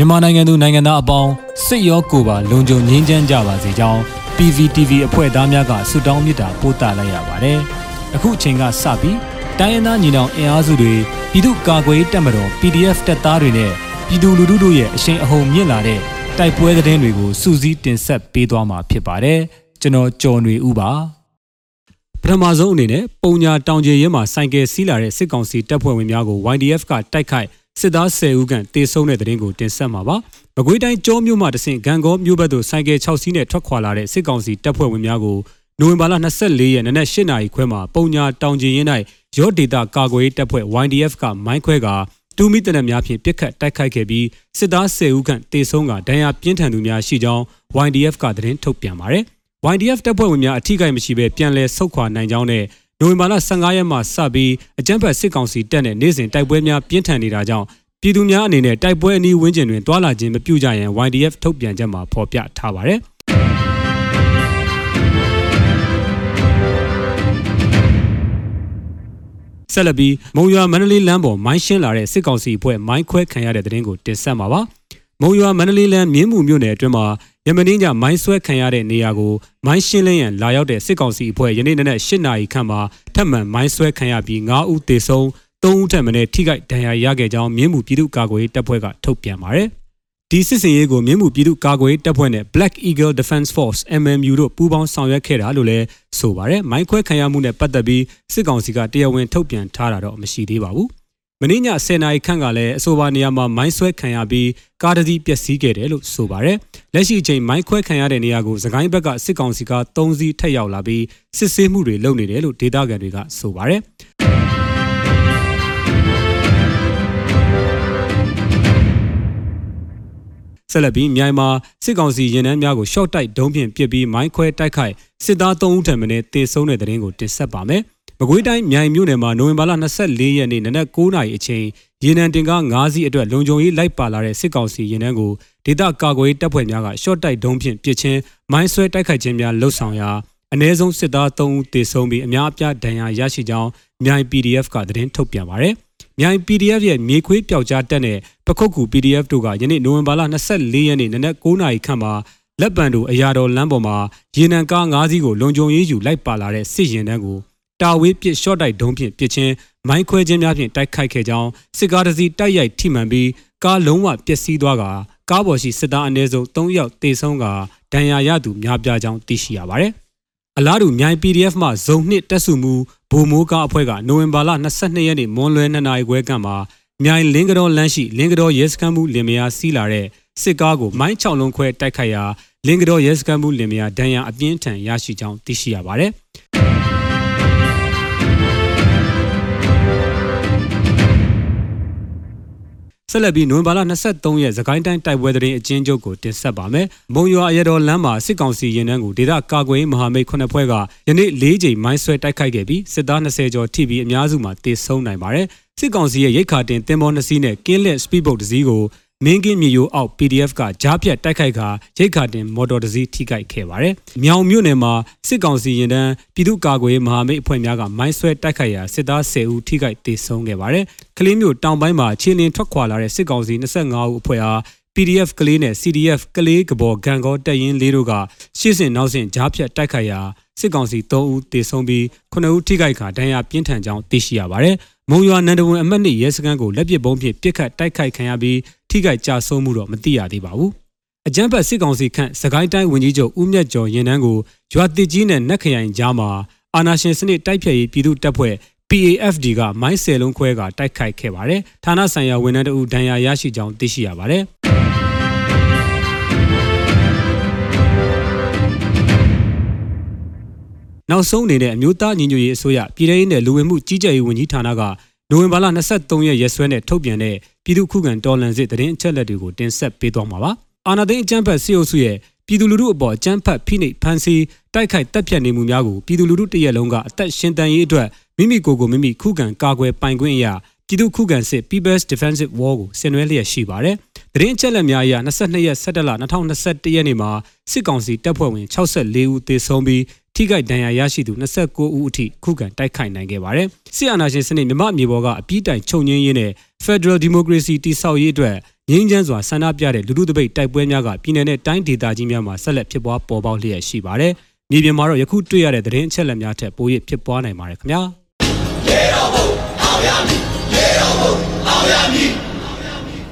မြန်မာနိုင်ငံသူနိုင်ငံသားအပေါင်းစိတ်ရောကိုယ်ပါလုံခြုံငြိမ်းချမ်းကြပါစေကြောင်း PVTV အဖွဲ့သားများကဆုတောင်းမေတ္တာပို့သလိုက်ရပါတယ်။အခုအချိန်ကစပြီးတိုင်းရင်းသားညီနောင်အင်အားစုတွေပြည်သူ့ကာကွယ်တပ်မတော် PDF တပ်သားတွေနဲ့ပြည်သူလူထုတို့ရဲ့အရှိန်အဟုန်မြင့်လာတဲ့တိုက်ပွဲသတင်းတွေကိုစူးစီးတင်ဆက်ပေးသွားမှာဖြစ်ပါတယ်။ကျွန်တော်ကျော်နေဦးပါ။ပထမဆုံးအနေနဲ့ပုံညာတောင်ကျေရဲမှာစိုင်ကယ်စီးလာတဲ့စစ်ကောင်စီတပ်ဖွဲ့ဝင်များကို YDF ကတိုက်ခိုက် စစ်သား10ဦးခန့်တေဆုံးတဲ့တဲ့ရင်ကိုတင်ဆက်မှာပါ။မကွေးတိုင်းကျောမြို့မှာတဆင့်ဂံကောမြို့ဘက်သို့စိုင်ကယ်6စီးနဲ့ထွက်ခွာလာတဲ့စစ်ကောင်စီတပ်ဖွဲ့ဝင်များကိုနိုဝင်ဘာလ24ရက်နေ့နက်8နာရီခွဲမှာပုံညာတောင်ကျင်ရင်၌ရော့ဒေတာကာကွယ်တပ်ဖွဲ့ YDF ကမိုင်းခွဲကတူမီတနက်များဖြင့်ပြစ်ခတ်တိုက်ခိုက်ခဲ့ပြီးစစ်သား10ဦးခန့်တေဆုံးကဒဏ်ရာပြင်းထန်သူများရှိကြောင်း YDF ကသတင်းထုတ်ပြန်ပါတယ်။ YDF တပ်ဖွဲ့ဝင်များအထိကိမရှိဘဲပြန်လည်ဆုတ်ခွာနိုင်ကြောင်းနဲ့ နိုဝင်ဘာလ15ရက်မှစပြီးအကြမ်းဖက်စစ်ကောင်စီတပ်နဲ့နေ့စဉ်တိုက်ပွဲများပြင်းထန်နေတာကြောင့်ပြည်သူများအနေနဲ့တိုက်ပွဲအနီးဝန်းကျင်တွင်တွာလာခြင်းမပြုကြရန် YDF ထုတ်ပြန်ချက်မှာဖော်ပြထားပါတယ်။ဆက်လက်ပြီးမုံရွာမန္တလေးလမ်းပေါ်မိုင်းရှင်းလာတဲ့စစ်ကောင်စီအဖွဲ့မိုင်းခွဲခံရတဲ့တဲ့တင်ကိုတင်ဆက်မှာပါ။ မုံရွာမန္တလေးလမ်းမြင်းမှုမြို့နယ်အတွင်းမှာယမင်းညမိုင်းဆွဲခံရတဲ့နေရာကိုမိုင်းရှင်းလင်းရန်လာရောက်တဲ့စစ်ကောင်စီအဖွဲ့ယနေ့နေ့နဲ့၈နာရီခန့်မှာထပ်မံမိုင်းဆွဲခံရပြီး9ဦးသေဆုံး၃ဦးထက်မနည်းထိခိုက်ဒဏ်ရာရခဲ့ကြောင်းမြင်းမှုပြည်သူ့ကာကွယ်ရေးတပ်ဖွဲ့ကထုတ်ပြန်ပါတယ်။ဒီစစ်စင်ရေးကိုမြင်းမှုပြည်သူ့ကာကွယ်ရေးတပ်ဖွဲ့နဲ့ Black Eagle Defense Force MMU တို့ပူးပေါင်းဆောင်ရွက်ခဲ့တာလို့လည်းဆိုပါတယ်။မိုင်းခွဲခံရမှုနဲ့ပတ်သက်ပြီးစစ်ကောင်စီကတရားဝင်ထုတ်ပြန်ထားတာတော့မရှိသေးပါဘူး။ မင်းည10နာရီခန့်ကလည်းအဆိုပါနေရာမှာမိုင်းဆွဲခံရပြီးကားတစ်စီးပျက်စီးခဲ့တယ်လို့ဆိုပါတယ်။လက်ရှိအချိန်မိုင်းခွဲခံရတဲ့နေရာကိုစကိုင်းဘက်ကစစ်ကောင်စီက3စီးထက်ရောက်လာပြီးစစ်ဆေးမှုတွေလုပ်နေတယ်လို့ဒေသခံတွေကဆိုပါတယ်။ဆက်လက်ပြီးမြိုင်မှာစစ်ကောင်စီရင်နှန်းများကိုရှော့တိုက်ဒုံးဖြင့်ပစ်ပြီးမိုင်းခွဲတိုက်ခိုက်စစ်သား3ဦးထံမှတေဆုံးတဲ့တဲ့ရင်ကိုတင်ဆက်ပါမယ်။ မကွေးတိုင်းမြိုင်မြို့နယ်မှာနိုဝင်ဘာလ24ရက်နေ့နနက်9:00နာရီအချိန်ရင်နှန်းတင်ကား9စီးအတွက်လုံခြုံရေးလိုက်ပါလာတဲ့စစ်ကောင်စီရင်နှန်းကိုဒေသကာကွယ်တပ်ဖွဲ့များကရှော့တိုက်ဒုံးဖြင့်ပစ်ချင်းမိုင်းဆွဲတိုက်ခိုက်ခြင်းများလှုပ်ဆောင်ရာအ ਨੇ ဆုံးစစ်သား3ဦးတေဆုံးပြီးအများအပြားဒဏ်ရာရရှိကြောင်းမြိုင် PDF ကသတင်းထုတ်ပြန်ပါတယ်။မြိုင် PDF ရဲ့မြေခွေးပျောက်ကြားတက်တဲ့ပခုတ်ကူ PDF တို့ကယနေ့နိုဝင်ဘာလ24ရက်နေ့နနက်9:00နာရီခန့်မှာလက်ပံတို့အရာတော်လမ်းပေါ်မှာရေနံကား၅စီးကိုလုံခြုံရေးယူလိုက်ပါလာတဲ့စစ်ရင်တန်းကို တာဝေးပစ်ရှော့တိုက်ဒုံးဖြင့်ပစ်ချင်းမိုင်းခွဲခြင်းများဖြင့်တိုက်ခိုက်ခဲ့ကြောင်းစစ်ကားတစ်စီးတိုက်ရိုက်ထိမှန်ပြီးကားလုံးဝပျက်စီးသွားကကားပေါ်ရှိစစ်သားအနည်းဆုံး3ယောက်တေဆုံးကဒဏ်ရာရသူများပြားကြောင်းသိရှိရပါတယ်။အလားတူမြိုင် PDF မှဇုံနှစ်တက်စုမှုဘိုမိုးကားအဖွဲ့ကနိုဝင်ဘာလ22ရက်နေ့မွန်လွဲ2နာရီခွဲကမှာမြိုင်လင်းကတော်လမ်းရှိလင်းကတော်ရဲစခန်းမှုလင်မယားစီးလာတဲ့စစ်ကားကိုမိုင်း6လုံးခွဲတိုက်ခိုက်ရာလင်းကတော်ရဲစခန်းမှုလင်မယားဒဏ်ရာအပြင်းထန်ရရှိကြောင်းသိရှိရပါတယ်။ ဆက်လက်ပြီးနိုဝင်ဘာလ23ရက်သခိုင်းတိုင်းတိုက်ပွဲသတင်းအကျဉ်းချုပ်ကိုတင်ဆက်ပါမယ်။မုံရွာအရတော်လမ်းမှာစစ်ကောင်စီရင်နှန်းကိုဒေသကာကွယ်မဟာမိတ်ခုနှစ်ဖွဲ့ကယနေ့၄ချိန်မိုင်းဆွဲတိုက်ခိုက်ခဲ့ပြီးစစ်သား20ကျော်ထိပြီးအများစုမှာတေဆုံးနိုင်ပါတယ်။စစ်ကောင်စီရဲ့ရိတ်ခါတင်တင်မောနှစ်စီးနဲ့ကင်းလက်စပီးဘုတ်တစ်စီးကို မင်းကင်းမြေရိုးအောက် PDF ကကြားပြတ်တိုက်ခိုက်ခါရိတ်ခါတင်မော်တော်တစ်စီးထိခိုက်ခဲ့ပါတယ်။မြောင်မြို့နယ်မှာစစ်ကောင်စီရင်တန်းပြည်သူ့ကာကွယ်မဟာမိတ်အဖွဲ့များကမိုင်းဆွဲတိုက်ခိုက်ရာစစ်သား10ဦးထိခိုက်ဒေဆုံးခဲ့ပါတယ်။ကလေးမျိုးတောင်ပိုင်းမှာခြေလင်းထွက်ခွာလာတဲ့စစ်ကောင်စီ25ဦးအဖွဲ့အား PDF ကလေးနဲ့ CDF ကလေးကဘော်ဂန်ကောတက်ရင်လေးတို့ကရှေ့စဉ်နောက်စဉ်ကြားဖြတ်တိုက်ခိုက်ရာစစ်ကောင်စီ3ဦးတေဆုံးပြီး9ဦးထိခိုက်ခါဒဏ်ရာပြင်းထန်ကြောင်းသိရှိရပါတယ်။မုံရွာနန္ဒဝန်အမှတ်2ရဲစခန်းကိုလက်ပစ်ပုံးဖြင့်ပစ်ခတ်တိုက်ခိုက်ခံရပြီး ထိခိုက်ကြဆုံးမှုတော့မသိရသေးပါဘူး။အကြမ်းဖက်စစ်ကောင်စီခန့်စကိုင်းတိုင်းဝန်ကြီးချုပ်ဦးမြတ်ကျော်ရင်နှန်းကိုရွာတစ်ကြီးနဲ့နက်ခရိုင်ကြားမှာအာနာရှင်စနစ်တိုက်ဖြတ်ရေးပြည်သူတပ်ဖွဲ့ PAFD ကမိုင်းဆယ်လုံးခွဲကတိုက်ခိုက်ခဲ့ပါတယ်။ဌာနဆိုင်ရာဝန်ထမ်းတို့ဒဏ်ရာရရှိကြောင်းသိရှိရပါတယ်။နောက်ဆုံးအနေနဲ့အမျိုးသားညီညွတ်ရေးအစိုးရပြည်ထောင်စုနဲ့လူဝင်မှုကြီးကြပ်ရေးဝန်ကြီးဌာနက နိုဝင်ဘာလ23ရက်ရက်စွဲနဲ့ထုတ်ပြန်တဲ့ပြည်သူ့ခုခံတော်လှန်စစ်တရင်အချက်လက်တွေကိုတင်ဆက်ပေးသွားမှာပါ။အာဏာသိမ်းအကြမ်းဖက်စစ်အုပ်စုရဲ့ပြည်သူလူထုအပေါ်အကြမ်းဖက်ဖိနှိပ်ဖန်ဆီးတိုက်ခိုက်တပ်ဖြတ်နေမှုများကိုပြည်သူလူထုတရက်လုံးကအသက်ရှင်တန်ရေးအတွက်မိမိကိုယ်ကိုမိမိခုခံကာကွယ်ပိုင်ခွင့်အရာပြည်သူ့ခုခံစစ် People's Defensive War ကိုဆင်နွှဲလျက်ရှိပါတယ်။တရင်အချက်လက်များအရ22ရက်17လ2021ရက်နေ့မှာစစ်ကောင်စီတပ်ဖွဲ့ဝင်64ဦးသေဆုံးပြီး ထိခိုက်ဒဏ်ရာရရှိသူ29ဦးအထိခုခံတိုက်ခိုက်နိုင်ခဲ့ပါတယ်။စစ်အာဏာရှင်စနစ်မြမအမျိုးပေါ်ကအပြစ်တိုင်ချုပ်ငင်းရင်းနဲ့ Federal Democracy တိဆောက်ရေးအတွက်ငြိမ်းချမ်းစွာဆန္ဒပြတဲ့လူထုတပိတ်တိုက်ပွဲများကပြည်내နဲ့တိုင်းဒေသကြီးများမှာဆက်လက်ဖြစ်ပွားပေါ်ပေါက်လျက်ရှိပါတယ်။မြေပြင်မှာတော့ယခုတွေ့ရတဲ့သတင်းအချက်အလက်များထက်ပို၍ဖြစ်ပွားနိုင်ပါတယ်ခင်ဗျာ။ရေတော်ဘုံအောင်ရမည်ရေတော်ဘုံအောင်ရမည်